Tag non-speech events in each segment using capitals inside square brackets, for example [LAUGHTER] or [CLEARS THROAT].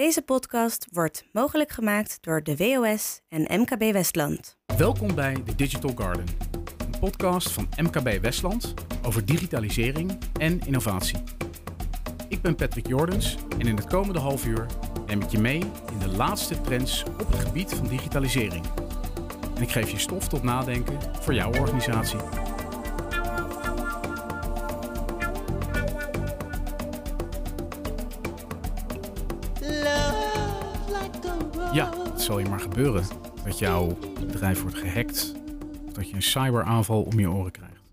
Deze podcast wordt mogelijk gemaakt door de WOS en MKB Westland. Welkom bij The Digital Garden, een podcast van MKB Westland over digitalisering en innovatie. Ik ben Patrick Jordens en in het komende half uur neem ik je mee in de laatste trends op het gebied van digitalisering. En ik geef je stof tot nadenken voor jouw organisatie. Zal je maar gebeuren dat jouw bedrijf wordt gehackt of dat je een cyberaanval om je oren krijgt.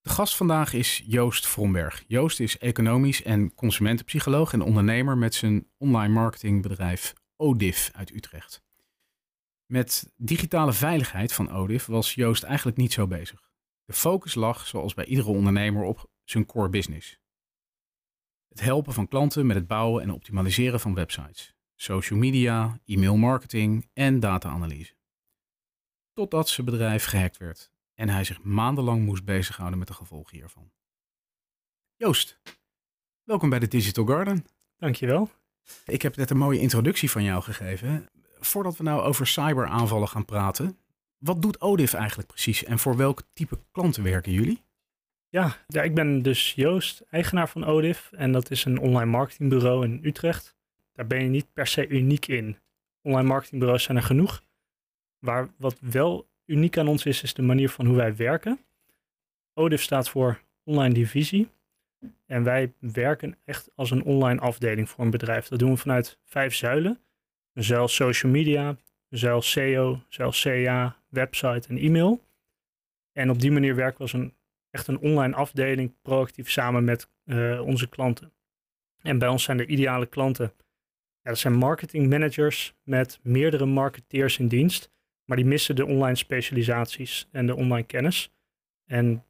De gast vandaag is Joost Vromberg. Joost is economisch en consumentenpsycholoog en ondernemer met zijn online marketingbedrijf Odif uit Utrecht. Met digitale veiligheid van Odif was Joost eigenlijk niet zo bezig. De focus lag, zoals bij iedere ondernemer, op zijn core business. Het helpen van klanten met het bouwen en optimaliseren van websites social media, e-mail marketing en data-analyse. Totdat zijn bedrijf gehackt werd en hij zich maandenlang moest bezighouden met de gevolgen hiervan. Joost, welkom bij de Digital Garden. Dankjewel. Ik heb net een mooie introductie van jou gegeven. Voordat we nou over cyberaanvallen gaan praten, wat doet Odif eigenlijk precies en voor welk type klanten werken jullie? Ja, ja, ik ben dus Joost, eigenaar van Odif en dat is een online marketingbureau in Utrecht daar ben je niet per se uniek in. Online marketingbureaus zijn er genoeg. Waar wat wel uniek aan ons is, is de manier van hoe wij werken. ODIF staat voor Online Divisie. En wij werken echt als een online afdeling voor een bedrijf. Dat doen we vanuit vijf zuilen. Een zuil social media, een zuil SEO, zuil CA, website en e-mail. En op die manier werken we als een, echt een online afdeling proactief samen met uh, onze klanten. En bij ons zijn de ideale klanten dat zijn marketing managers met meerdere marketeers in dienst, maar die missen de online specialisaties en de online kennis. En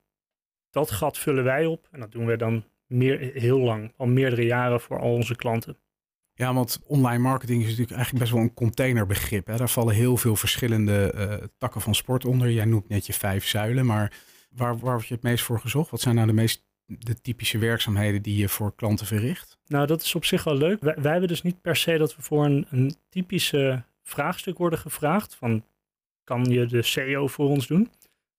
dat gat vullen wij op en dat doen we dan meer, heel lang, al meerdere jaren voor al onze klanten. Ja, want online marketing is natuurlijk eigenlijk best wel een containerbegrip. Hè? Daar vallen heel veel verschillende uh, takken van sport onder. Jij noemt net je vijf zuilen, maar waar, waar word je het meest voor gezocht? Wat zijn nou de meest de typische werkzaamheden die je voor klanten verricht? Nou, dat is op zich wel leuk. Wij, hebben dus niet per se dat we voor een, een typische vraagstuk worden gevraagd. Van, kan je de SEO voor ons doen?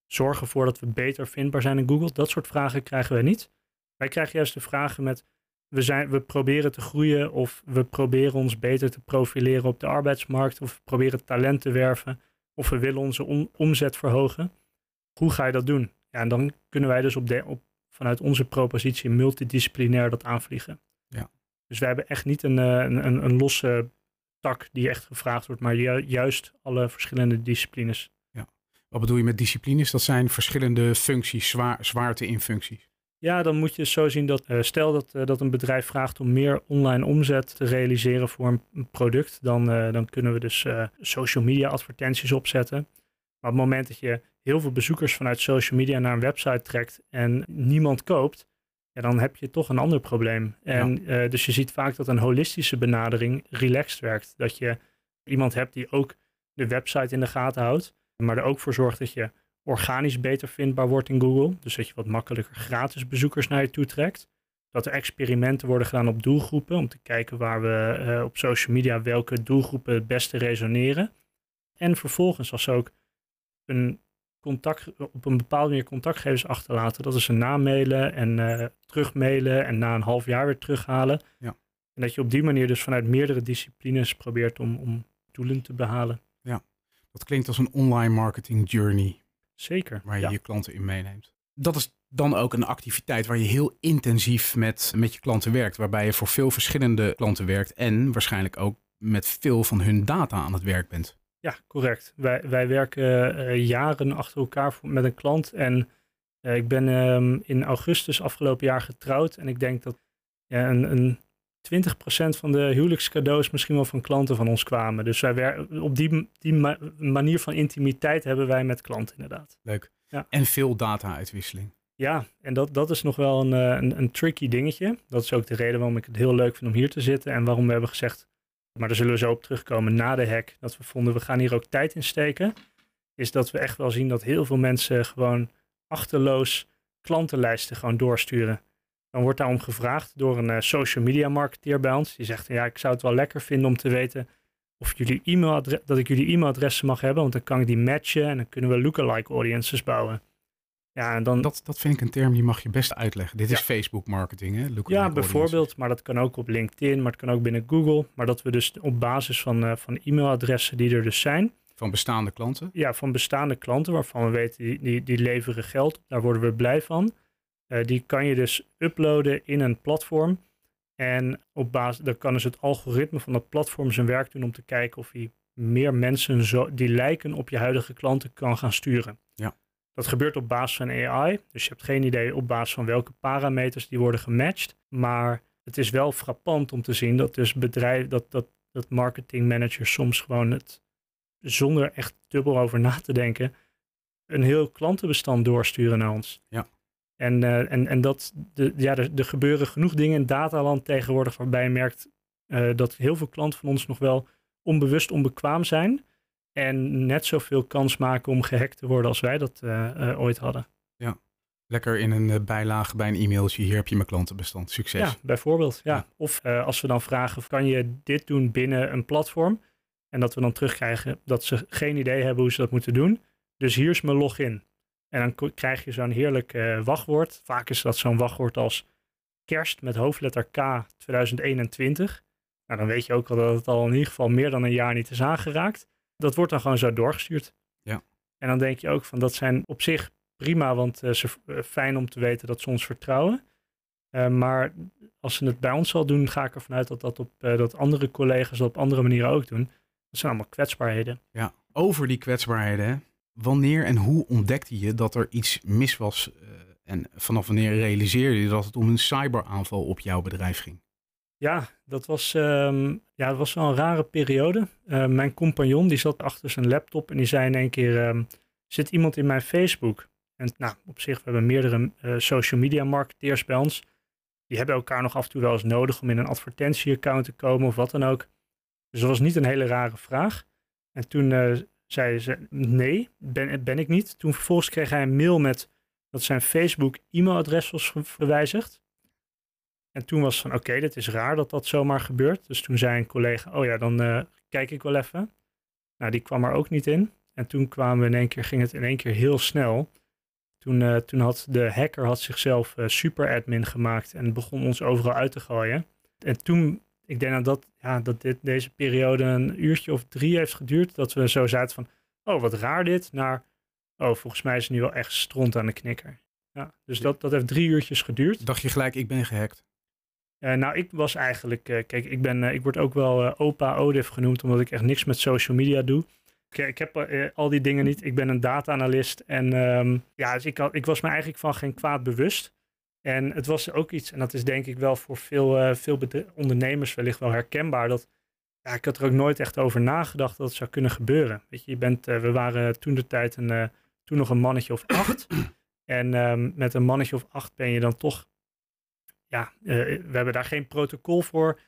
Zorg ervoor dat we beter vindbaar zijn in Google. Dat soort vragen krijgen wij niet. Wij krijgen juist de vragen met, we, zijn, we proberen te groeien of we proberen ons beter te profileren op de arbeidsmarkt of we proberen talent te werven of we willen onze omzet verhogen. Hoe ga je dat doen? Ja, en dan kunnen wij dus op, de, op vanuit onze propositie multidisciplinair dat aanvliegen. Ja. Dus wij hebben echt niet een, eh, een, een, een losse tak die echt gevraagd wordt, maar juist alle verschillende disciplines. Ja. Wat bedoel je met disciplines? Dat zijn verschillende functies, zwaar, zwaarte in functies. Ja, dan moet je zo zien dat, uh, stel dat, uh, dat een bedrijf vraagt om meer online omzet te realiseren voor een, product, dan, uh, dan kunnen we dus social media advertenties opzetten. Maar op het moment dat je heel veel bezoekers vanuit social media naar een website trekt en niemand koopt, ja, dan heb je toch een ander probleem. En uh, dus je ziet vaak dat een holistische benadering relaxed werkt. Dat je iemand hebt die ook de website in de gaten houdt, maar er ook voor zorgt dat je organisch beter vindbaar wordt in Google. Dus dat je wat makkelijker gratis bezoekers naar je toe trekt. Dat er experimenten worden gedaan op doelgroepen om te kijken waar we uh, op social media welke doelgroepen het beste resoneren. En vervolgens als ze ook een contact, op een bepaalde manier contactgevers achterlaten. Dat is een naam mailen en uh, terugmailen en na een half jaar weer terughalen. Ja. En dat je op die manier dus vanuit meerdere disciplines probeert om, om doelen te behalen. Ja, dat klinkt als een online marketing journey. Zeker. Waar je je klanten in meeneemt. Dat is dan ook een activiteit waar je heel intensief met, met je klanten werkt. Waarbij je voor veel verschillende klanten werkt en waarschijnlijk ook met veel van hun data aan het werk bent. Ja, correct. Wij, wij werken uh, jaren achter elkaar met een klant. En uh, ik ben um, in augustus afgelopen jaar getrouwd. En ik denk dat ja, een, een 20% van de huwelijkscadeaus misschien wel van klanten van ons kwamen. Dus wij werken, op die, die ma manier van intimiteit hebben wij met klanten inderdaad. Leuk. Ja. En veel data-uitwisseling. Ja, en dat, dat is nog wel een, een, een tricky dingetje. Dat is ook de reden waarom ik het heel leuk vind om hier te zitten. En waarom we hebben gezegd, maar daar zullen we zo op terugkomen na de hack, dat we vonden we gaan hier ook tijd in steken, is dat we echt wel zien dat heel veel mensen gewoon achterloos klantenlijsten gewoon doorsturen. Dan wordt daarom gevraagd door een uh, social media marketeer bij ons. Die zegt, ja, ik zou het wel lekker vinden om te weten of jullie e-mailadres, dat ik jullie e-mailadressen mag hebben, want dan kan ik die matchen en dan kunnen we lookalike audiences bouwen. Ja, en dan, dat, dat vind ik een term die mag je best uitleggen. Dit is Facebook marketing, hè? ja, bijvoorbeeld, maar dat kan ook op LinkedIn, maar het kan ook binnen Google. Maar dat we dus op basis van, uh, van e-mailadressen die er dus zijn. Van bestaande klanten? Ja, van bestaande klanten waarvan we weten die, die, die leveren geld. Daar worden we blij van. Uh, die kan je dus uploaden in een platform. En op basis, dan kan dus het algoritme van dat platform zijn werk doen om te kijken of hij meer mensen zo, die lijken op je huidige klanten kan gaan sturen. Ja. Dat gebeurt op basis van AI. Dus je hebt geen idee op basis van welke parameters die worden gematcht. Maar het is wel frappant om te zien dat dus bedrijf, dat, dat, dat marketingmanagers soms gewoon het zonder echt dubbel over na te denken, een heel klantenbestand doorsturen naar ons. Ja. En, uh, en, en dat, de, ja, er, er, gebeuren genoeg dingen in dataland tegenwoordig waarbij je merkt uh, dat heel veel klanten van ons nog wel onbewust onbekwaam zijn. En net zoveel kans maken om gehackt te worden als wij dat uh, ooit hadden. Ja, lekker in een bijlage bij een e-mailtje. Hier heb je mijn klantenbestand. Succes. Ja, bijvoorbeeld. Ja. ja. Of als we dan vragen, kan je dit doen binnen een platform? En dat we dan terugkrijgen dat ze geen idee hebben hoe ze dat moeten doen. Dus hier is mijn login. En dan krijg je zo'n heerlijk uh, wachtwoord. Vaak is dat zo'n wachtwoord als kerst met hoofdletter K 2021. Nou, dan weet je ook al dat het al in ieder geval meer dan een jaar niet is aangeraakt. Dat wordt dan gewoon zo doorgestuurd. Ja. En dan denk je ook van dat zijn op zich prima, want uh, ze, uh, fijn om te weten dat ze ons vertrouwen. maar als ze het bij ons al doen, ga ik ervan uit dat, dat, op, dat andere collega's dat op andere manieren ook doen. Dat zijn allemaal kwetsbaarheden. Ja, over die kwetsbaarheden. Wanneer en hoe ontdekte je dat er iets mis was? En vanaf wanneer realiseerde je dat het om een cyberaanval op jouw bedrijf ging? Ja, dat was, um, ja, dat was wel een rare periode. Uh, mijn compagnon die zat achter zijn laptop en die zei in één keer: um, Zit iemand in mijn Facebook? En nou, op zich, we hebben meerdere uh, social media marketeers bij ons. Die hebben elkaar nog af en toe wel eens nodig om in een advertentieaccount te komen of wat dan ook. Dus dat was niet een hele rare vraag. En toen uh, zei ze, nee, ben, ben ik niet. Toen vervolgens kreeg hij een mail met dat zijn Facebook e-mailadres was verwijzigd. En toen was van, oké, okay, dit is raar dat dat zomaar gebeurt. Dus toen zei een collega, oh ja, dan uh, kijk ik wel even. Nou, die kwam er ook niet in. En toen kwamen we in één keer, ging het in één keer heel snel. Toen, uh, toen had de hacker had zichzelf uh, super admin gemaakt en begon ons overal uit te gooien. En toen ik denk dat, ja, dat dit, deze periode een uurtje of drie heeft geduurd. Dat we zo zaten van, oh wat raar dit, naar, oh volgens mij is het nu wel echt stront aan de knikker. Ja, dus dat, dat heeft drie uurtjes geduurd. Dacht je gelijk, ik ben gehackt? Uh, nou, ik was eigenlijk, uh, kijk, ik, ben, uh, ik word ook wel opa ODIF genoemd, omdat ik echt niks met social media doe. Ik, ik heb al die dingen niet. Ik ben een data-analyst en um, ja, dus ik, had, ik was me eigenlijk van geen kwaad bewust. En het was ook iets, en dat is denk ik wel voor veel, veel ondernemers wellicht wel herkenbaar, dat ja, ik had er ook nooit echt over nagedacht dat het zou kunnen gebeuren. Weet je, je bent, we waren toen de tijd een, toen nog een mannetje of acht. [CLEARS THROAT] en um, met een mannetje of acht ben je dan toch, ja, we hebben daar geen protocol voor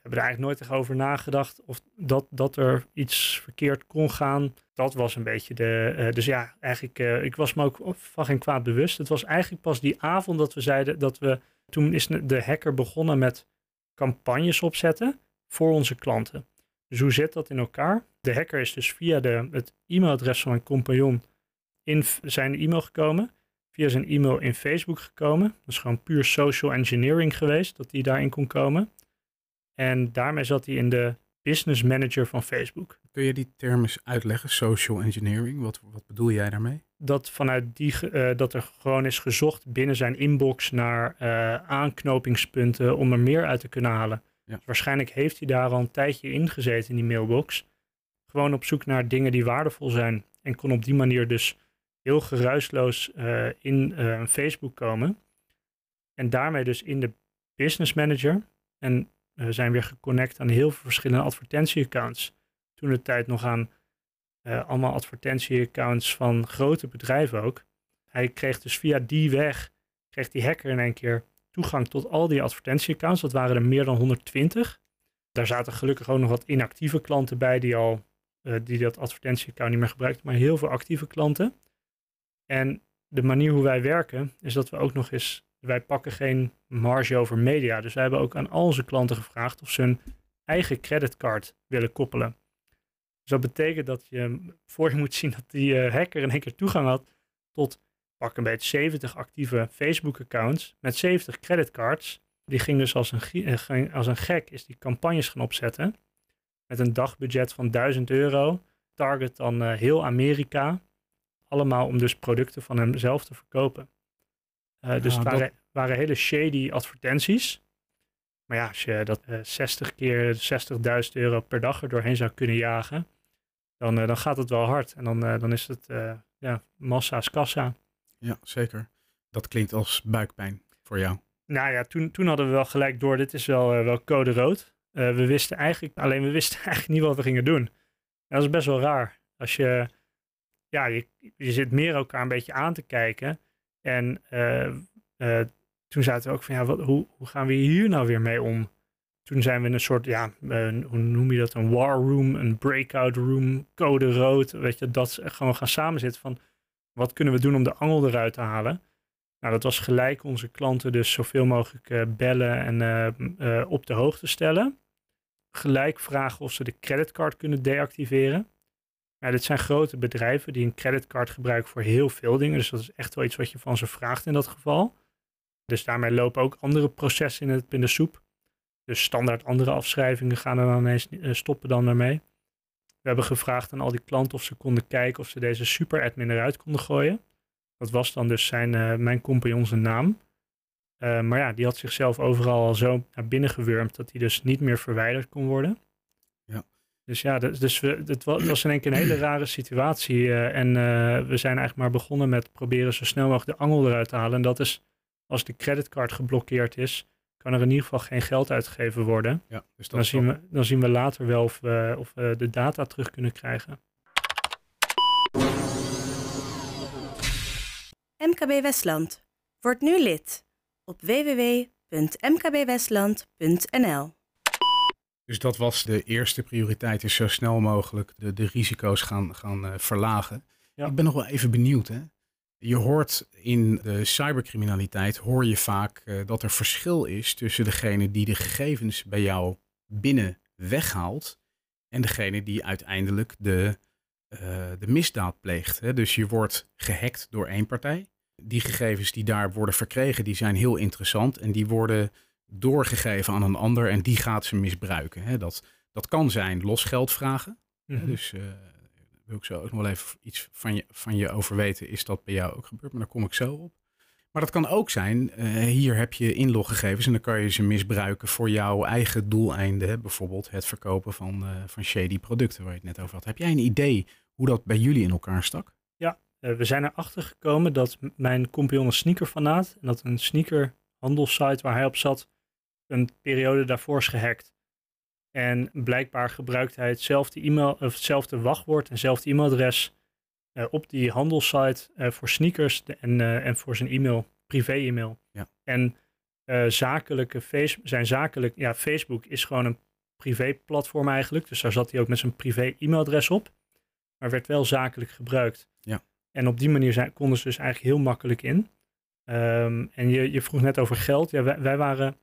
hebben er eigenlijk nooit over nagedacht of dat, dat er iets verkeerd kon gaan. Dat was een beetje de. Uh, dus ja, eigenlijk, uh, ik was me ook van geen kwaad bewust. Het was eigenlijk pas die avond dat we zeiden dat we. Toen is de hacker begonnen met campagnes opzetten voor onze klanten. Dus hoe zit dat in elkaar? De hacker is dus via de, het e-mailadres van mijn compagnon in zijn e-mail gekomen. Via zijn e-mail in Facebook gekomen. Dat is gewoon puur social engineering geweest dat hij daarin kon komen. En daarmee zat hij in de business manager van Facebook. Kun je die termen uitleggen, social engineering? Wat, wat bedoel jij daarmee? Dat vanuit die, uh, dat er gewoon is gezocht binnen zijn inbox naar uh, aanknopingspunten om er meer uit te kunnen halen. Ja. Dus waarschijnlijk heeft hij daar al een tijdje in gezeten in die mailbox. Gewoon op zoek naar dingen die waardevol zijn. En kon op die manier dus heel geruisloos uh, in Facebook komen. En daarmee dus in de business manager. En uh, zijn weer geconnect aan heel veel verschillende advertentieaccounts. Toen de tijd nog aan allemaal advertentieaccounts van grote bedrijven ook. Hij kreeg dus via die weg, kreeg die hacker in één keer toegang tot al die advertentieaccounts. Dat waren er meer dan 120. Daar zaten gelukkig ook nog wat inactieve klanten bij die al uh, die dat advertentieaccount niet meer gebruikten, maar heel veel actieve klanten. En de manier hoe wij werken is dat we ook nog eens wij pakken geen marge over media. Dus wij hebben ook aan al onze klanten gevraagd of ze hun eigen creditcard willen koppelen. Dus dat betekent dat je voor je moet zien dat die uh, hacker in één keer toegang had tot pak een beetje 70 actieve Facebook-accounts met 70 creditcards. Die ging dus als een, eh, als een gek is die campagnes gaan opzetten. Met een dagbudget van 1000 euro. Target dan uh, heel Amerika. Allemaal om dus producten van hemzelf te verkopen. Uh, dus het waren, waren, hele shady advertenties. Maar ja, als je dat 60 keer 60.000 euro per dag er doorheen zou kunnen jagen, dan, dan gaat het wel hard. En dan, dan is het ja, massa's kassa. Ja, zeker. Dat klinkt als buikpijn voor jou. Nou ja, toen, toen hadden we wel gelijk door, dit is wel, uh, wel code rood. Uh, we wisten eigenlijk, alleen we wisten [LAUGHS] eigenlijk niet wat we gingen doen. dat is best wel raar. Als je, ja, je, je zit meer elkaar een beetje aan te kijken. En uh, toen zaten we ook van, ja, wat, hoe, hoe gaan we hier nou weer mee om? Toen zijn we in een soort, ja, hoe noem je dat? Een war room, een breakout room, code rood. Weet je, dat gewoon gaan samenzitten van, wat kunnen we doen om de angel eruit te halen? Nou, dat was gelijk onze klanten dus zoveel mogelijk uh, bellen en op de hoogte stellen. Gelijk vragen of ze de creditcard kunnen deactiveren. Ja, dit zijn grote bedrijven die een creditcard gebruiken voor heel veel dingen. Dus dat is echt wel iets wat je van ze vraagt in dat geval. Dus daarmee lopen ook andere processen in, het, in de soep. Dus standaard andere afschrijvingen gaan er dan ineens stoppen dan daarmee. We hebben gevraagd aan al die klanten of ze konden kijken of ze deze super admin eruit konden gooien. Dat was dan dus zijn, uh, mijn compagnon zijn naam. Uh, maar ja, die had zichzelf overal al zo naar binnen gewurmd dat hij dus niet meer verwijderd kon worden. Dus ja, dus, dus we, het, was, het was in één keer een hele rare situatie. Uh, en we zijn eigenlijk maar begonnen met proberen zo snel mogelijk de angel eruit te halen. En dat is als de creditcard geblokkeerd is, kan er in ieder geval geen geld uitgegeven worden. Ja, dus dan, zien we, dan zien we later wel of we, of we de data terug kunnen krijgen. MKB Westland. Word nu lid op www.mkbwestland.nl. Dus dat was de eerste prioriteit, is zo snel mogelijk de, de risico's gaan, gaan uh, verlagen. Ja. Ik ben nog wel even benieuwd. Hè? Je hoort in de cybercriminaliteit, hoor je vaak uh, dat er verschil is tussen degene die de gegevens bij jou binnen weghaalt en degene die uiteindelijk de uh, de misdaad pleegt. Hè? Dus je wordt gehackt door één partij. Die gegevens die daar worden verkregen, die zijn heel interessant en die worden doorgegeven aan een ander en die gaat ze misbruiken. Hè? Dat, dat kan zijn los geld vragen. Mm -hmm. Dus uh, wil ik zo ook nog wel even iets van je, van je over weten. Is dat bij jou ook gebeurd? Maar daar kom ik zo op. Maar dat kan ook zijn, uh, hier heb je inloggegevens en dan kan je ze misbruiken voor jouw eigen doeleinden. Bijvoorbeeld het verkopen van, uh, van shady producten waar je het net over had. Heb jij een idee hoe dat bij jullie in elkaar stak? Ja, we zijn erachter gekomen dat mijn compagnon een sneakerfanaat en dat een sneakerhandelssite waar hij op zat een periode daarvoor is gehackt. En blijkbaar gebruikt hij hetzelfde, e-mail, of hetzelfde wachtwoord en hetzelfde e-mailadres uh, op die handelssite uh, voor sneakers en, uh, en voor zijn e-mail, privé-e-mail. Ja. En zakelijke face, zijn zakelijk, ja, Facebook is gewoon een privé-platform eigenlijk. Dus daar zat hij ook met zijn privé-e-mailadres op. Maar werd wel zakelijk gebruikt. Ja. En op die manier zijn, konden ze dus eigenlijk heel makkelijk in. Um, en je, je vroeg net over geld. Ja, wij, wij waren,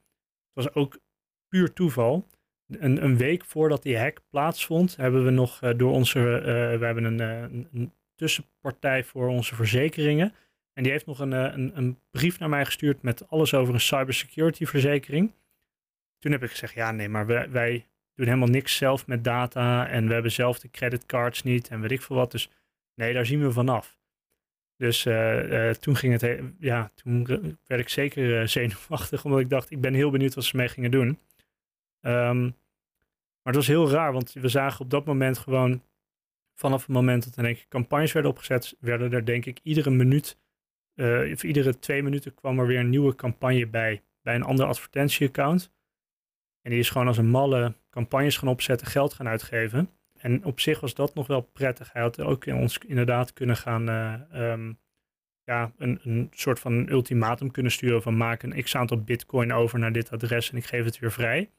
was ook puur toeval. Een, een, week voordat die hack plaatsvond, hebben we nog uh, door onze, uh, we hebben een, een, een, tussenpartij voor onze verzekeringen. En die heeft nog een, een, een, brief naar mij gestuurd met alles over een cybersecurity verzekering. Toen heb ik gezegd, ja nee, maar wij, wij doen helemaal niks zelf met data en we hebben zelf de creditcards niet en weet ik veel wat. Dus nee, daar zien we vanaf. Dus uh, uh, toen ging het, ja, toen werd ik zeker uh, zenuwachtig, [LAUGHS] omdat ik dacht, ik ben heel benieuwd wat ze mee gingen doen. Um, maar het was heel raar, want we zagen op dat moment gewoon, vanaf het moment dat er campagnes werden opgezet, werden er denk ik iedere minuut, of iedere twee minuten kwam er weer een nieuwe campagne bij, bij een ander advertentieaccount. En die is gewoon als een malle campagnes gaan opzetten, geld gaan uitgeven. En op zich was dat nog wel prettig. Hij had ook in ons inderdaad kunnen gaan, uh, um, ja, een, een soort van ultimatum kunnen sturen van maak een x aantal bitcoin over naar dit adres en ik geef het weer vrij.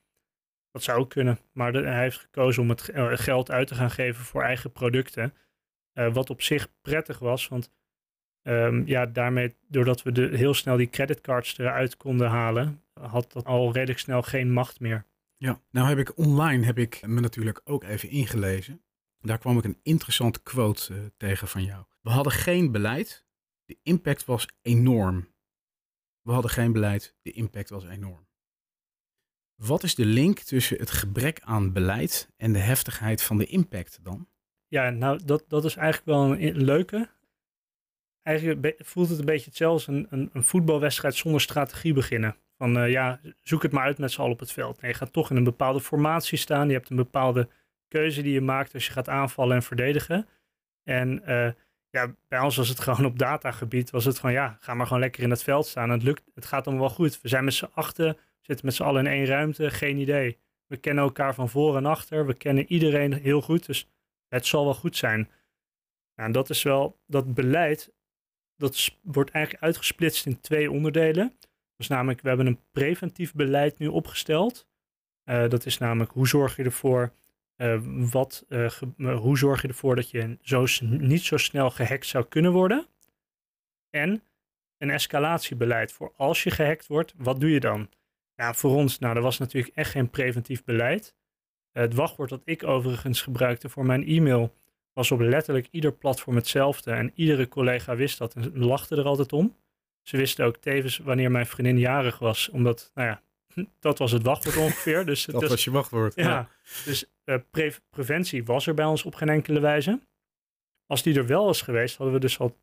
Dat zou ook kunnen, maar hij heeft gekozen om het uh, geld uit te gaan geven voor eigen producten. Uh, wat op zich prettig was, want ehm, ja, daarmee, doordat we de, heel snel die creditcards eruit konden halen, had dat al redelijk snel geen macht meer. Ja, nou heb ik online heb ik me natuurlijk ook even ingelezen. Daar kwam ik een interessante quote uh, tegen van jou. We hadden geen beleid, de impact was enorm. We hadden geen beleid, de impact was enorm. Wat is de link tussen het gebrek aan beleid en de heftigheid van de impact dan? Ja, nou, dat, dat is eigenlijk wel een leuke. Eigenlijk voelt het een beetje hetzelfde als een, een voetbalwedstrijd zonder strategie beginnen. Van uh, ja, zoek het maar uit met z'n allen op het veld. Nee, je gaat toch in een bepaalde formatie staan. Je hebt een bepaalde keuze die je maakt als je gaat aanvallen en verdedigen. En uh, ja, bij ons was het [LAUGHS] gewoon op datagebied, was het gewoon ja, ga maar gewoon lekker in het veld staan. het lukt, het gaat allemaal wel goed. We zijn met z'n achten, zitten met z'n allen in één ruimte, geen idee. We kennen elkaar van voor en achter, we kennen iedereen heel goed, dus het zal wel goed zijn. Nou, en dat is wel, dat beleid, dat wordt eigenlijk uitgesplitst in twee onderdelen. Dus namelijk, we hebben een preventief beleid nu opgesteld. Uh, dat is namelijk, hoe zorg je ervoor uh, wat, uh, hoe zorg je ervoor dat je zo, niet zo snel gehackt zou kunnen worden? En een escalatiebeleid voor als je gehackt wordt, wat doe je dan? Ja, voor ons, nou, er was natuurlijk echt geen preventief beleid. het wachtwoord dat ik overigens gebruikte voor mijn e-mail was op letterlijk ieder platform hetzelfde. En iedere collega wist dat en lachte er altijd om. Ze wisten ook tevens wanneer mijn vriendin jarig was, omdat, nou ja, dat was het wachtwoord ongeveer. Dus, [LAUGHS] dat dus, was je wachtwoord. Ja, dus uh, preventie was er bij ons op geen enkele wijze. Als die er wel was geweest, hadden we dus al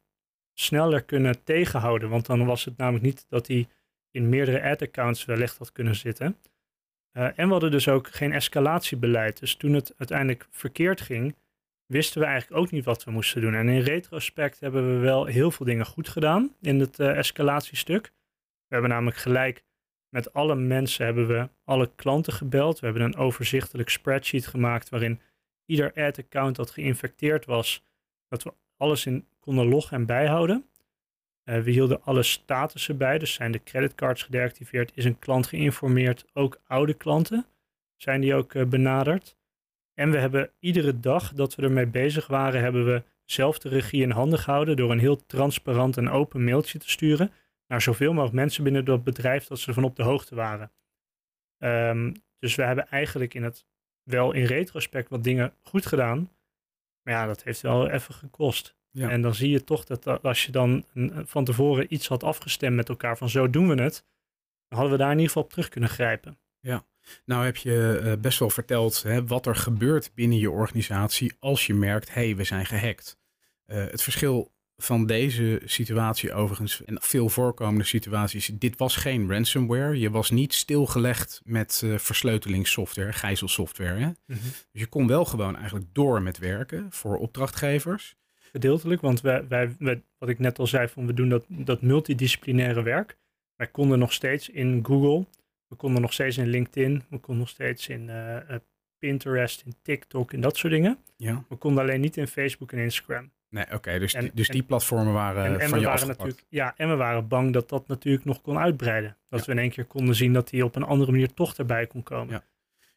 sneller kunnen tegenhouden. Want dan was het namelijk niet dat hij in meerdere ad-accounts wellicht had kunnen zitten. Uh, en we hadden dus ook geen escalatiebeleid. Dus toen het uiteindelijk verkeerd ging, wisten we eigenlijk ook niet wat we moesten doen. En in retrospect hebben we wel heel veel dingen goed gedaan in het uh, escalatiestuk. We hebben namelijk gelijk met alle mensen hebben we alle klanten gebeld. We hebben een overzichtelijk spreadsheet gemaakt waarin ieder ad-account dat geïnfecteerd was, dat we alles in konden loggen en bijhouden. Uh, we hielden alle statussen bij, dus zijn de creditcards gedeactiveerd, is een klant geïnformeerd, ook oude klanten zijn die ook uh, benaderd. En we hebben iedere dag dat we ermee bezig waren, hebben we zelf de regie in handen gehouden door een heel transparant en open mailtje te sturen naar zoveel mogelijk mensen binnen dat bedrijf dat ze ervan op de hoogte waren. Um, dus we hebben eigenlijk in het wel in retrospect wat dingen goed gedaan. Maar ja, dat heeft wel even gekost. Ja. En dan zie je toch dat als je dan van tevoren iets had afgestemd met elkaar van zo doen we het, dan hadden we daar in ieder geval op terug kunnen grijpen. Ja, nou heb je uh, best wel verteld hè, wat er gebeurt binnen je organisatie als je merkt, hé, hey, we zijn gehackt. Uh, het verschil van deze situatie overigens, en veel voorkomende situaties, dit was geen ransomware. Je was niet stilgelegd met uh, versleuteringssoftware, gijzelsoftware. Hè? Mm -hmm. Dus je kon wel gewoon eigenlijk door met werken voor opdrachtgevers. Gedeeltelijk, want wij, wij, wij, wat ik net al zei, van we doen dat, dat multidisciplinaire werk. Wij konden nog steeds in Google, we konden nog steeds in LinkedIn, we konden nog steeds in uh, Pinterest, in TikTok en dat soort dingen. Ja. We konden alleen niet in Facebook en Instagram. Nee, oké, dus, die, dus die platformen waren en, en van we waren natuurlijk, Ja, en we waren bang dat dat natuurlijk nog kon uitbreiden. Dat ja. we in één keer konden zien dat die op een andere manier toch erbij kon komen. Ja,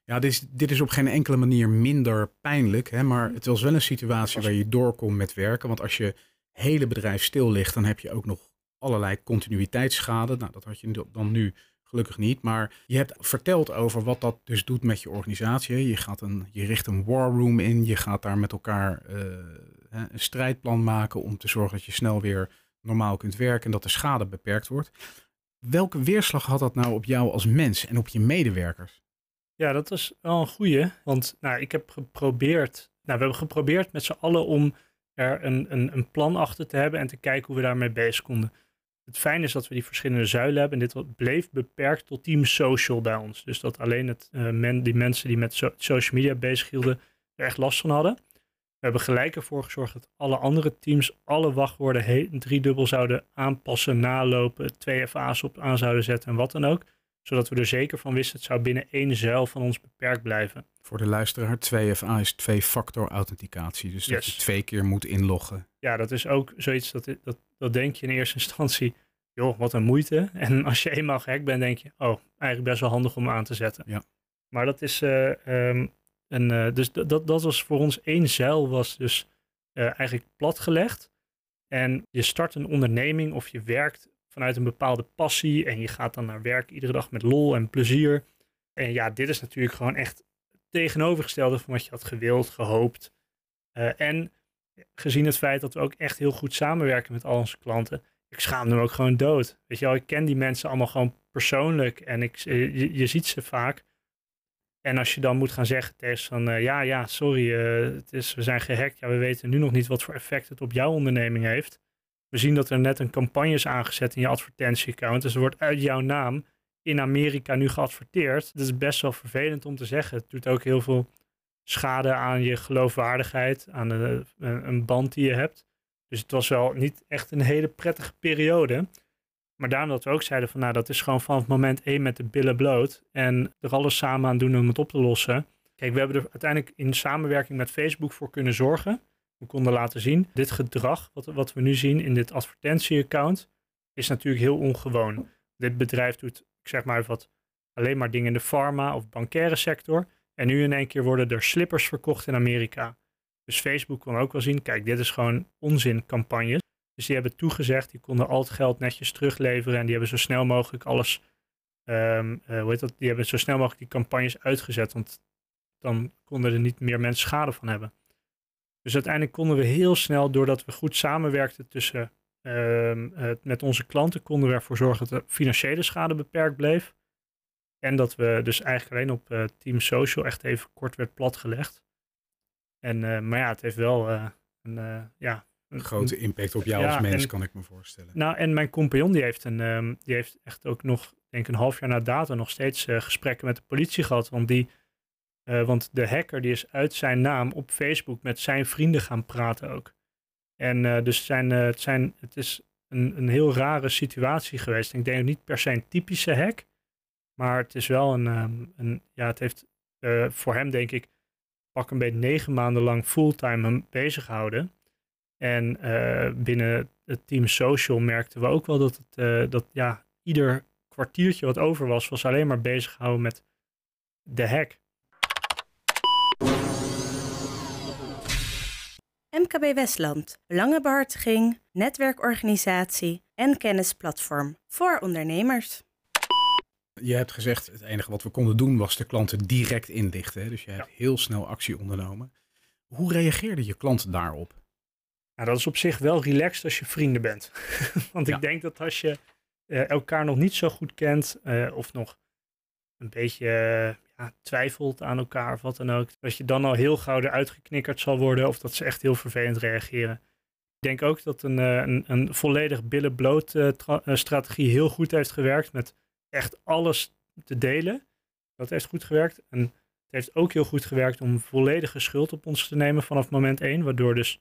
ja dit, is, dit is op geen enkele manier minder pijnlijk, hè, maar het was wel een situatie waar je doorkomt met werken. Want als je hele bedrijf stil ligt, dan heb je ook nog allerlei continuïteitsschade. Nou, dat had je dan nu Gelukkig niet. Maar je hebt verteld over wat dat dus doet met je organisatie. Je, gaat een, je richt een war room in. Je gaat daar met elkaar uh, een strijdplan maken om te zorgen dat je snel weer normaal kunt werken en dat de schade beperkt wordt. Welke weerslag had dat nou op jou als mens en op je medewerkers? Ja, dat is wel een goeie. Want nou, ik heb geprobeerd, nou, we hebben geprobeerd met z'n allen om er een, een, een plan achter te hebben en te kijken hoe we daarmee bezig konden. Het fijne is dat we die verschillende zuilen hebben. En dit bleef beperkt tot team social bij ons. Dus dat alleen het, uh, men, die mensen die met so social media bezig hielden er echt last van hadden. We hebben gelijk ervoor gezorgd dat alle andere teams alle wachtwoorden driedubbel zouden aanpassen, nalopen, twee FA's op aan zouden zetten en wat dan ook. Zodat we er zeker van wisten, het zou binnen één zuil van ons beperkt blijven. Voor de luisteraar, 2FA is twee-factor authenticatie. Dus dat je twee keer moet inloggen. Ja, dat is ook zoiets dat, dat, dat denk je in eerste instantie, joh, wat een moeite. [LAUGHS] En als je eenmaal gehackt bent, denk je, oh, eigenlijk best wel handig om aan te zetten. Ja. Maar dat is, uh, um, een, uh, dus dat, dat was voor ons één zeil, was dus uh, eigenlijk platgelegd. En je start een onderneming of je werkt vanuit een bepaalde passie en je gaat dan naar werk iedere dag met lol en plezier. En ja, dit is natuurlijk gewoon echt tegenovergestelde van wat je had gewild, gehoopt. En gezien het feit dat we ook echt heel goed samenwerken met al onze klanten, ik schaam me ook gewoon dood. Weet je wel, ik ken die mensen allemaal gewoon persoonlijk en ik, je, je ziet ze vaak. En als je dan moet gaan zeggen tegen van uh, ja, ja, sorry, uh, het is, we zijn gehackt. Ja, we weten nu nog niet wat voor effect het op jouw onderneming heeft. We zien dat er net een campagne is aangezet in je advertentieaccount. Dus er wordt uit jouw naam in Amerika nu geadverteerd. Dat is best wel vervelend om te zeggen. Het doet ook heel veel schade aan je geloofwaardigheid, aan een band die je hebt. Dus het was wel niet echt een hele prettige periode. Maar daarom dat we ook zeiden van nou, dat is gewoon vanaf moment één met de billen bloot. En er alles samen aan doen om het op te lossen. Kijk, we hebben er uiteindelijk in samenwerking met Facebook voor kunnen zorgen. We konden laten zien, dit gedrag wat, wat we nu zien in dit advertentieaccount is natuurlijk heel ongewoon. Dit bedrijf doet, ik zeg maar wat, alleen maar dingen in de pharma of bankaire sector. En nu in één keer worden er slippers verkocht in Amerika. Dus Facebook kon ook wel zien, kijk, dit is gewoon onzin campagnes. Dus die hebben toegezegd, die konden al het geld netjes terugleveren en die hebben zo snel mogelijk alles, um, hoe heet dat, die hebben zo snel mogelijk die campagnes uitgezet, want dan konden er niet meer mensen schade van hebben. Dus uiteindelijk konden we heel snel, doordat we goed samenwerkten tussen, uh, met onze klanten, konden we ervoor zorgen dat de financiële schade beperkt bleef. En dat we dus eigenlijk alleen op uh, Team Social echt even kort werd platgelegd. En, uh, maar ja, het heeft wel uh, een, ja, een grote impact op jou als mens, kan ik me voorstellen. Nou, en mijn compagnon die heeft, een, um, die heeft echt ook nog, denk een half jaar na data, nog steeds gesprekken met de politie gehad. Want, die, want de hacker die is uit zijn naam op Facebook met zijn vrienden gaan praten ook. En dus zijn, het, zijn, het is een, een heel rare situatie geweest. Ik denk niet per se een typische hack. Maar het is wel een, ehm, een ja, het heeft uh, voor hem denk ik pak een beetje negen maanden lang fulltime hem bezig gehouden. En uh, binnen het team social merkten we ook wel dat, het, uh, dat ja, ieder kwartiertje wat over was, was alleen maar bezig gehouden met de hack. MKB Westland, belangenbehartiging, netwerkorganisatie en kennisplatform voor ondernemers. Je hebt gezegd, het enige wat we konden doen was de klanten direct inlichten. Hè? Dus je hebt heel snel actie ondernomen. Hoe reageerde je klant daarop? Nou, dat is op zich wel relaxed als je vrienden bent. [LAUGHS] Want ik denk dat als je uh, elkaar nog niet zo goed kent uh, of nog een beetje uh, ja, twijfelt aan elkaar of wat dan ook, dat je dan al heel gauw eruit geknikkerd zal worden of dat ze echt heel vervelend reageren. Ik denk ook dat een, een, een volledig billen-bloot strategie heel goed heeft gewerkt met echt alles te delen. Dat heeft goed gewerkt. En het heeft ook heel goed gewerkt om volledige schuld op ons te nemen vanaf moment 1. Waardoor dus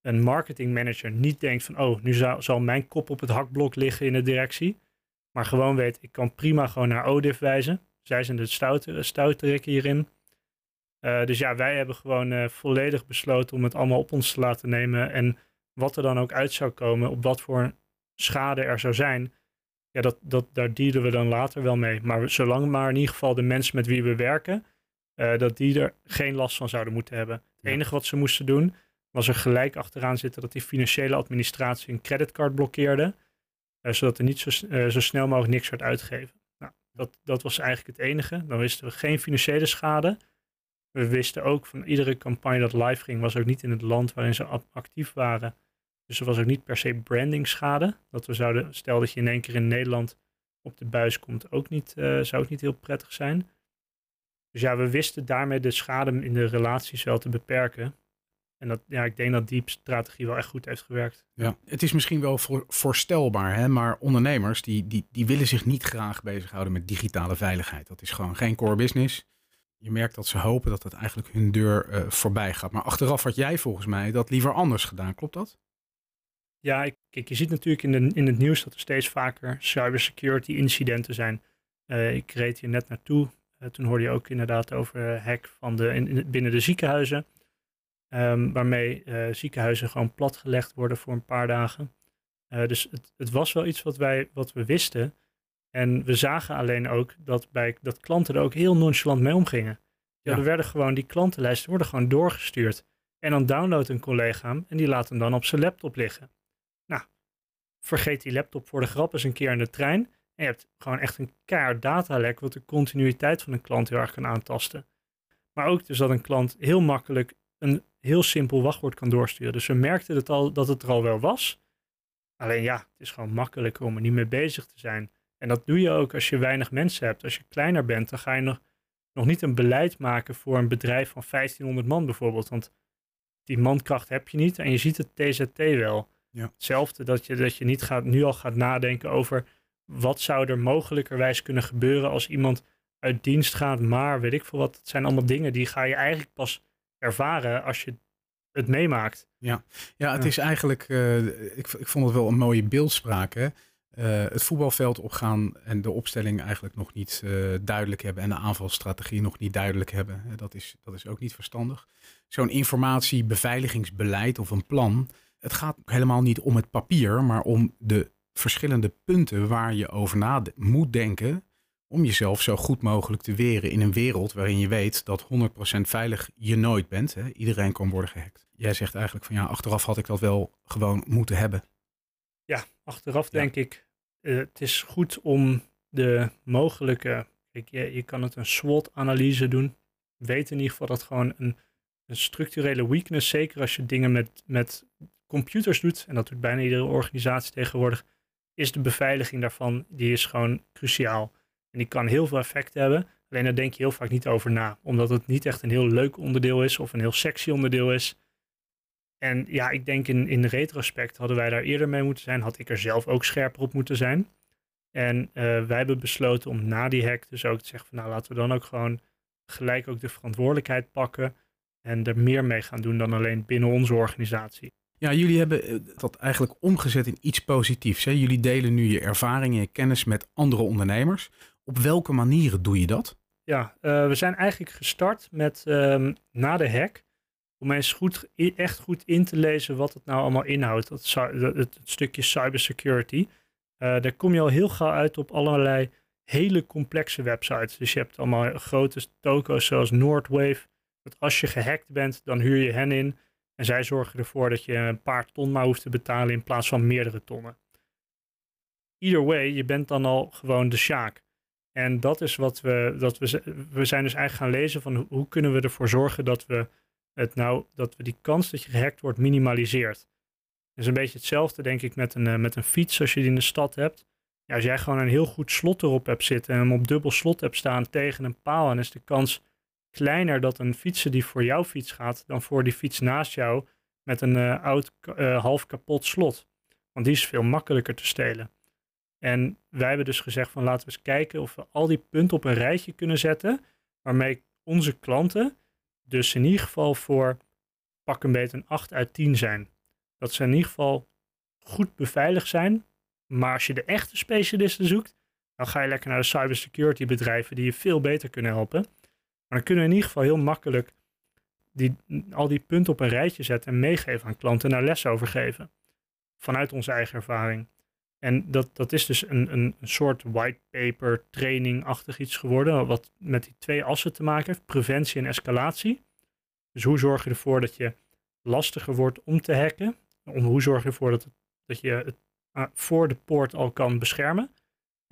een marketing manager niet denkt van, oh, nu zal, zal mijn kop op het hakblok liggen in de directie. Maar gewoon weet, ik kan prima gewoon naar ODIF wijzen. Zij zijn de stoute, stoute hierin. Uh, dus ja, wij hebben gewoon uh, volledig besloten om het allemaal op ons te laten nemen. En wat er dan ook uit zou komen, op wat voor schade er zou zijn, ja, dat, dat, daar dienen we dan later wel mee. Maar zolang maar in ieder geval de mensen met wie we werken, uh, dat die er geen last van zouden moeten hebben. Het enige wat ze moesten doen, was er gelijk achteraan zitten dat die financiële administratie een creditcard blokkeerde. Uh, zodat er niet zo, uh, zo, snel mogelijk niks werd uitgegeven. Nou, dat, dat was eigenlijk het enige. Dan wisten we geen financiële schade. We wisten ook van iedere campagne dat live ging, was ook niet in het land waarin ze actief waren. Dus er was ook niet per se branding schade. Dat we zouden, stel dat je in één keer in Nederland op de buis komt, ook niet, uh, zou het niet heel prettig zijn. Dus ja, we wisten daarmee de schade in de relaties wel te beperken. En dat, ja, ik denk dat die strategie wel echt goed heeft gewerkt. Ja, het is misschien wel voor, voorstelbaar, hè? maar ondernemers die, die, die willen zich niet graag bezighouden met digitale veiligheid. Dat is gewoon geen core business. Je merkt dat ze hopen dat het eigenlijk hun deur uh, voorbij gaat. Maar achteraf had jij volgens mij dat liever anders gedaan, klopt dat? Ja, ik, kijk, je ziet natuurlijk in, de, in het nieuws dat er steeds vaker cybersecurity incidenten zijn. Uh, ik reed hier net naartoe. Uh, toen hoorde je ook inderdaad over hack van de, in, binnen de ziekenhuizen. Um, waarmee uh, ziekenhuizen gewoon platgelegd worden voor een paar dagen. dus het, het, was wel iets wat, wij, wat we wisten. En we zagen alleen ook dat, bij, dat klanten er ook heel nonchalant mee omgingen. Ja, Er werden gewoon, die klantenlijsten worden gewoon doorgestuurd. En dan downloadt een collega hem en die laat hem dan op zijn laptop liggen. Vergeet die laptop voor de grap eens een keer in de trein. En je hebt gewoon echt een kaart datalek, wat de continuïteit van een klant heel erg kan aantasten. Maar ook dus dat een klant heel makkelijk een heel simpel wachtwoord kan doorsturen. Dus we merkten het al, dat het er al wel was. Alleen ja, het is gewoon makkelijker om er niet mee bezig te zijn. En dat doe je ook als je weinig mensen hebt. Als je kleiner bent, dan ga je nog, nog niet een beleid maken voor een bedrijf van 1500 man bijvoorbeeld. Want die mankracht heb je niet en je ziet het TZT wel. Ja. Hetzelfde dat je, dat je niet gaat, nu al gaat nadenken over wat zou er mogelijkerwijs kunnen gebeuren als iemand uit dienst gaat, maar weet ik veel wat. Het zijn allemaal dingen die ga je eigenlijk pas ervaren als je het meemaakt. Ja, ja het is eigenlijk, uh, ik, ik vond het wel een mooie beeldspraak. Hè? Uh, het voetbalveld opgaan en de opstelling eigenlijk nog niet uh, duidelijk hebben en de aanvalsstrategie nog niet duidelijk hebben. Dat is, dat is ook niet verstandig. Zo'n informatiebeveiligingsbeleid of een plan, het gaat helemaal niet om het papier, maar om de verschillende punten waar je over na moet denken om jezelf zo goed mogelijk te weren in een wereld waarin je weet dat 100% veilig je nooit bent. Hè? Iedereen kan worden gehackt. Jij zegt eigenlijk van ja, achteraf had ik dat wel gewoon moeten hebben. Ja, achteraf denk ik, uh, het is goed om de mogelijke, kijk, je, je kan het een SWOT-analyse doen. Weet in ieder geval dat gewoon een, een structurele weakness, zeker als je dingen met, met computers doet, en dat doet bijna iedere organisatie tegenwoordig, is de beveiliging daarvan, die is gewoon cruciaal. En die kan heel veel effect hebben. Alleen daar denk je heel vaak niet over na. Omdat het niet echt een heel leuk onderdeel is of een heel sexy onderdeel is. En ja, ik denk in, in retrospect hadden wij daar eerder mee moeten zijn. Had ik er zelf ook scherper op moeten zijn. En uh, wij hebben besloten om na die hack dus ook te zeggen van nou laten we dan ook gewoon gelijk ook de verantwoordelijkheid pakken. En er meer mee gaan doen dan alleen binnen onze organisatie. Ja, jullie hebben eh, dat eigenlijk omgezet in iets positiefs. Hè? Jullie delen nu je ervaringen en je kennis met andere ondernemers. Op welke manieren doe je dat? Ja, uh, we zijn eigenlijk gestart met um, na de hack om eens goed, echt goed in te lezen wat het nou allemaal inhoudt. Dat, het, stukje cybersecurity. Uh, daar kom je al heel gauw uit op allerlei hele complexe websites. Dus je hebt allemaal grote toko's zoals Nordwave. Dat als je gehackt bent, dan huur je hen in. En zij zorgen ervoor dat je een paar ton maar hoeft te betalen in plaats van meerdere tonnen. Either way, je bent dan al gewoon de sjaak. En dat is wat we, dat we, we zijn dus eigenlijk gaan lezen van hoe kunnen we ervoor zorgen dat we het nou, dat we die kans dat je gehackt wordt minimaliseert. Dat is een beetje hetzelfde denk ik met een, uh, met een fiets als je die in de stad hebt. Als jij gewoon een heel goed slot erop hebt zitten en hem op dubbel slot hebt staan tegen een paal, dan is de kans kleiner dat een fietser die voor jouw fiets gaat dan voor die fiets naast jou met een uh, oud uh, half kapot slot. Want die is veel makkelijker te stelen. En wij hebben dus gezegd van laten we eens kijken of we al die punten op een rijtje kunnen zetten. Waarmee onze klanten dus in ieder geval voor pak een beetje een 8 uit 10 zijn. Dat ze in ieder geval goed beveiligd zijn. Maar als je de echte specialisten zoekt, dan ga je lekker naar de cybersecurity bedrijven die je veel beter kunnen helpen. Maar dan kunnen we in ieder geval heel makkelijk die, al die punten op een rijtje zetten en meegeven aan klanten en daar les over geven. Vanuit onze eigen ervaring. En dat, dat is dus een, een, een soort whitepaper training-achtig iets geworden, wat met die twee assen te maken heeft, preventie en escalatie. Dus hoe zorg je ervoor dat je lastiger wordt om te hacken? Om, hoe zorg je ervoor dat, dat je het uh, voor de poort al kan beschermen?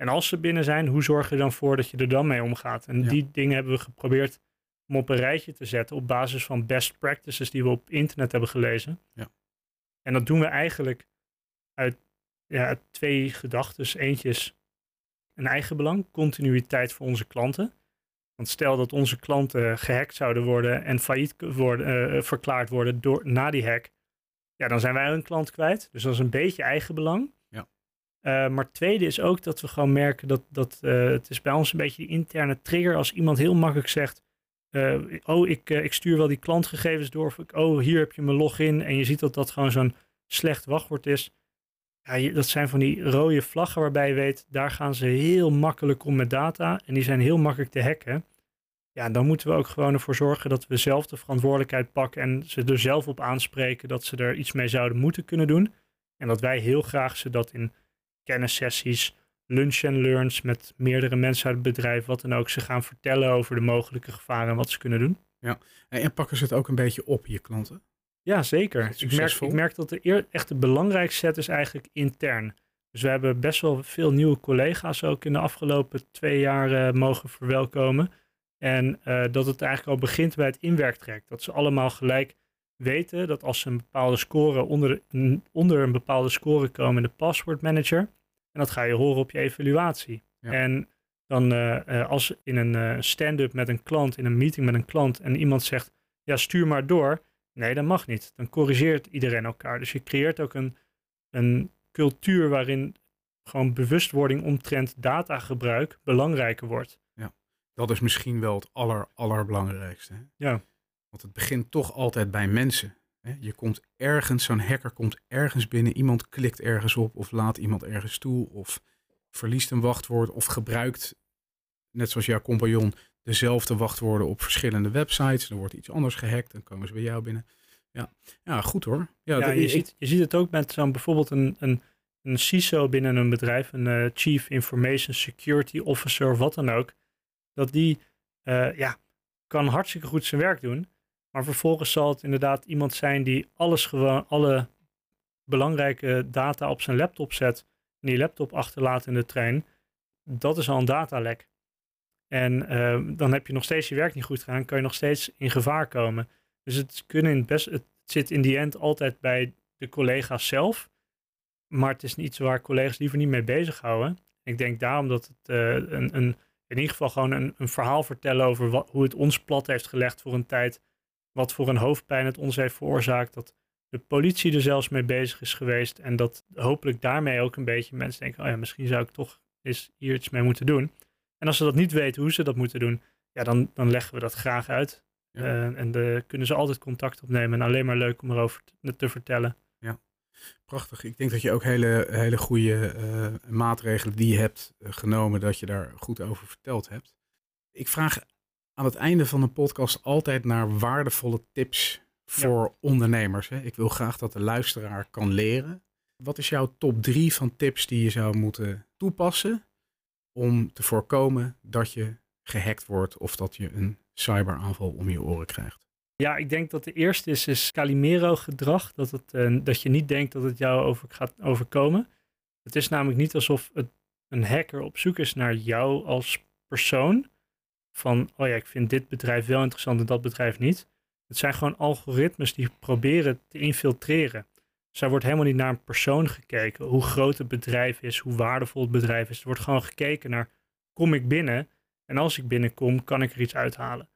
En als ze binnen zijn, hoe zorg je dan voor dat je er dan mee omgaat? En die dingen hebben we geprobeerd om op een rijtje te zetten op basis van best practices die we op internet hebben gelezen. Ja. En dat doen we eigenlijk uit ja, twee gedachten. Eentje is een eigen belang, continuïteit voor onze klanten. Want stel dat onze klanten gehackt zouden worden en failliet worden, uh, verklaard worden door, na die hack, ja, dan zijn wij een klant kwijt. Dus dat is een beetje eigen belang. Uh, maar tweede is ook dat we gewoon merken dat, dat uh, het is bij ons een beetje die interne trigger. Als iemand heel makkelijk zegt, oh, ik, ik stuur wel die klantgegevens door. Of oh, hier heb je mijn login. En je ziet dat dat gewoon zo'n slecht wachtwoord is ja, dat zijn van die rode vlaggen waarbij je weet, daar gaan ze heel makkelijk om met data en die zijn heel makkelijk te hacken. Ja, dan moeten we ook gewoon ervoor zorgen dat we zelf de verantwoordelijkheid pakken en ze er zelf op aanspreken dat ze er iets mee zouden moeten kunnen doen. En dat wij heel graag ze dat in kennissessies, lunch and learns met meerdere mensen uit het bedrijf, wat dan ook, ze gaan vertellen over de mogelijke gevaren en wat ze kunnen doen. Ja, en pakken ze het ook een beetje op, je klanten? Ja, zeker. Ik merk, ik merk dat de eer, echt de belangrijkste set is eigenlijk intern. Dus we hebben best wel veel nieuwe collega's ook in de afgelopen twee jaar uh, mogen verwelkomen. En uh, dat het eigenlijk al begint bij het inwerktraject. Dat ze allemaal gelijk weten dat als ze een bepaalde score onder, onder een bepaalde score komen in de password manager. En dat ga je horen op je evaluatie. Ja. En dan uh, als in een stand-up met een klant, in een meeting met een klant en iemand zegt, ja stuur maar door. Nee, dat mag niet. Dan corrigeert iedereen elkaar. Dus je creëert ook een, een cultuur waarin gewoon bewustwording omtrent datagebruik belangrijker wordt. Ja, dat is misschien wel het aller, allerbelangrijkste. Hè? Ja. Want het begint toch altijd bij mensen. Je komt ergens, zo'n hacker komt ergens binnen, iemand klikt ergens op of laat iemand ergens toe of verliest een wachtwoord of gebruikt, net zoals jouw compagnon, dezelfde wachtwoorden op verschillende websites. Dan wordt iets anders gehackt, dan komen ze bij jou binnen. Ja, ja goed hoor. Ja, je, ziet, je ziet het ook met zo'n bijvoorbeeld een, een, een CISO binnen een bedrijf, een uh, Chief Information Security Officer of wat dan ook. Dat die uh, ja, kan hartstikke goed zijn werk doen. Maar vervolgens zal het inderdaad iemand zijn die alles gewoon, alle belangrijke data op zijn laptop zet. En die laptop achterlaat in de trein. Dat is al een datalek. En uh, dan heb je nog steeds je werk niet goed gedaan, kan je nog steeds in gevaar komen. Dus het, kunnen in best, het zit in die end altijd bij de collega's zelf. Maar het is iets waar collega's liever niet mee bezighouden. Ik denk daarom dat het uh, een, een, in ieder geval gewoon een, een verhaal vertellen over wat, hoe het ons plat heeft gelegd voor een tijd. Wat voor een hoofdpijn het ons heeft veroorzaakt. Dat de politie er zelfs mee bezig is geweest. En dat hopelijk daarmee ook een beetje mensen denken: oh ja, misschien zou ik toch eens hier iets mee moeten doen. En als ze dat niet weten hoe ze dat moeten doen, ja, dan, dan leggen we dat graag uit. Uh, en de, kunnen ze altijd contact opnemen. En alleen maar leuk om erover te, te vertellen. Ja, prachtig. Ik denk dat je ook hele, hele goede uh, maatregelen die je hebt uh, genomen, dat je daar goed over verteld hebt. Ik vraag aan het einde van de podcast altijd naar waardevolle tips voor ja. ondernemers. Hè? Ik wil graag dat de luisteraar kan leren. Wat is jouw top drie van tips die je zou moeten toepassen om te voorkomen dat je gehackt wordt of dat je een cyberaanval om je oren krijgt? Ja, ik denk dat de eerste is, is Calimero-gedrag. Dat, het, uh, dat je niet denkt dat het jou over gaat overkomen. Het is namelijk niet alsof het, een hacker op zoek is naar jou als persoon. Van, oh ja, ik vind dit bedrijf wel interessant en dat bedrijf niet. Het zijn gewoon algoritmes die proberen te infiltreren. Dus er wordt helemaal niet naar een persoon gekeken. Hoe groot het bedrijf is, hoe waardevol het bedrijf is. Er wordt gewoon gekeken naar, kom ik binnen? En als ik binnenkom, kan ik er iets uithalen.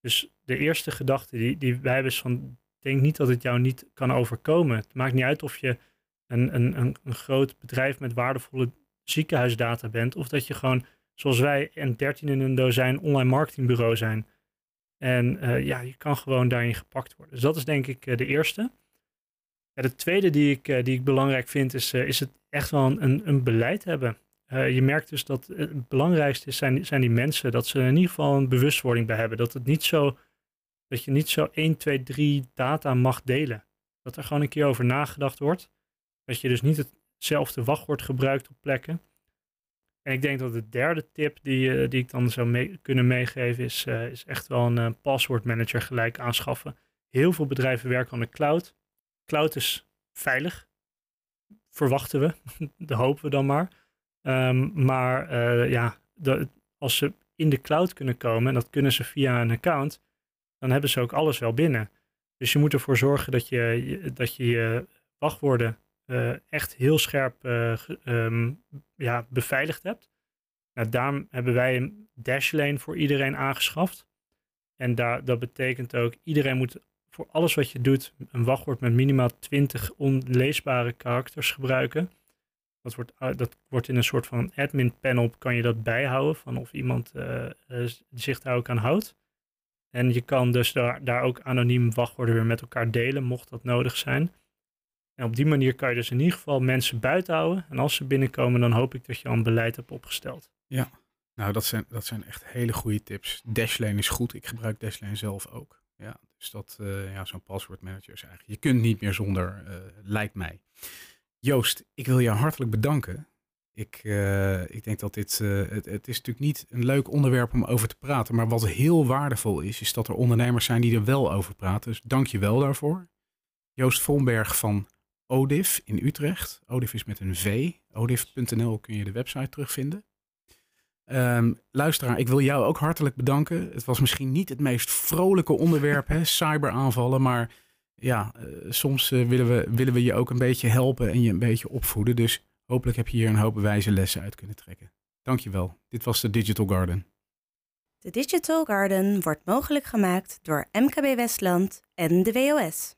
Dus de eerste gedachte die, die wij hebben is van, denk niet dat het jou niet kan overkomen. Het maakt niet uit of je een, een, een, een groot bedrijf met waardevolle ziekenhuisdata bent, of dat je gewoon, zoals wij, een dertien in een dozijn online marketingbureau zijn. En uh, ja, je kan gewoon daarin gepakt worden. Dus dat is denk ik uh, de eerste. De tweede die ik, uh, die ik belangrijk vind, is, is het echt wel een, een beleid hebben. Je merkt dus dat het belangrijkste zijn, zijn die mensen, dat ze in ieder geval een bewustwording bij hebben. Dat, het niet zo, dat je niet zo 1, 2, 3 data mag delen. Dat er gewoon een keer over nagedacht wordt. Dat je dus niet hetzelfde wachtwoord gebruikt op plekken. En ik denk dat de derde tip die, uh, die ik dan zou kunnen meegeven is, uh, is echt wel een uh, password manager gelijk aanschaffen. Heel veel bedrijven werken aan de cloud. Cloud is veilig, verwachten we, [LAUGHS] dat hopen we dan maar. Um, maar ja, als ze in de cloud kunnen komen, en dat kunnen ze via een account, dan hebben ze ook alles wel binnen. Dus je moet ervoor zorgen dat je dat je, je wachtwoorden uh, echt heel scherp uh, um, ja, beveiligd hebt. Nou, daarom hebben wij een dashlane voor iedereen aangeschaft. En daar, dat betekent ook, iedereen moet voor alles wat je doet een wachtwoord met minimaal 20 onleesbare karakters gebruiken. Dat wordt, dat wordt in een soort van admin panel, kan je dat bijhouden van of iemand uh, zich daar ook aan houdt. En je kan dus daar, daar ook anoniem wachtwoorden weer met elkaar delen, mocht dat nodig zijn. En op die manier kan je dus in ieder geval mensen buiten houden. En als ze binnenkomen, dan hoop ik dat je al een beleid hebt opgesteld. Ja, nou dat zijn, dat zijn echt hele goede tips. Dashlane is goed. Ik gebruik Dashlane zelf ook. Ja, dus dat, uh, ja, zo'n passwordmanager is eigenlijk. Je kunt niet meer zonder, uh, lijkt mij. Joost, ik wil jou hartelijk bedanken. Ik, uh, ik denk dat dit, het, het, is natuurlijk niet een leuk onderwerp om over te praten, maar wat heel waardevol is, is dat er ondernemers zijn die er wel over praten. Dus dank je wel daarvoor. Joost Volberg van ODIF in Utrecht. ODIF is met een V. ODIF.nl kun je de website terugvinden. Um, luisteraar, ik wil jou ook hartelijk bedanken. Het was misschien niet het meest vrolijke onderwerp, hè, [LAUGHS] cyberaanvallen, maar ja, uh, soms uh, willen, we, willen we je ook een beetje helpen en je een beetje opvoeden. Dus hopelijk heb je hier een hoop wijze lessen uit kunnen trekken. Dankjewel. Dit was de Digital Garden. De Digital Garden wordt mogelijk gemaakt door MKB Westland en de WOS.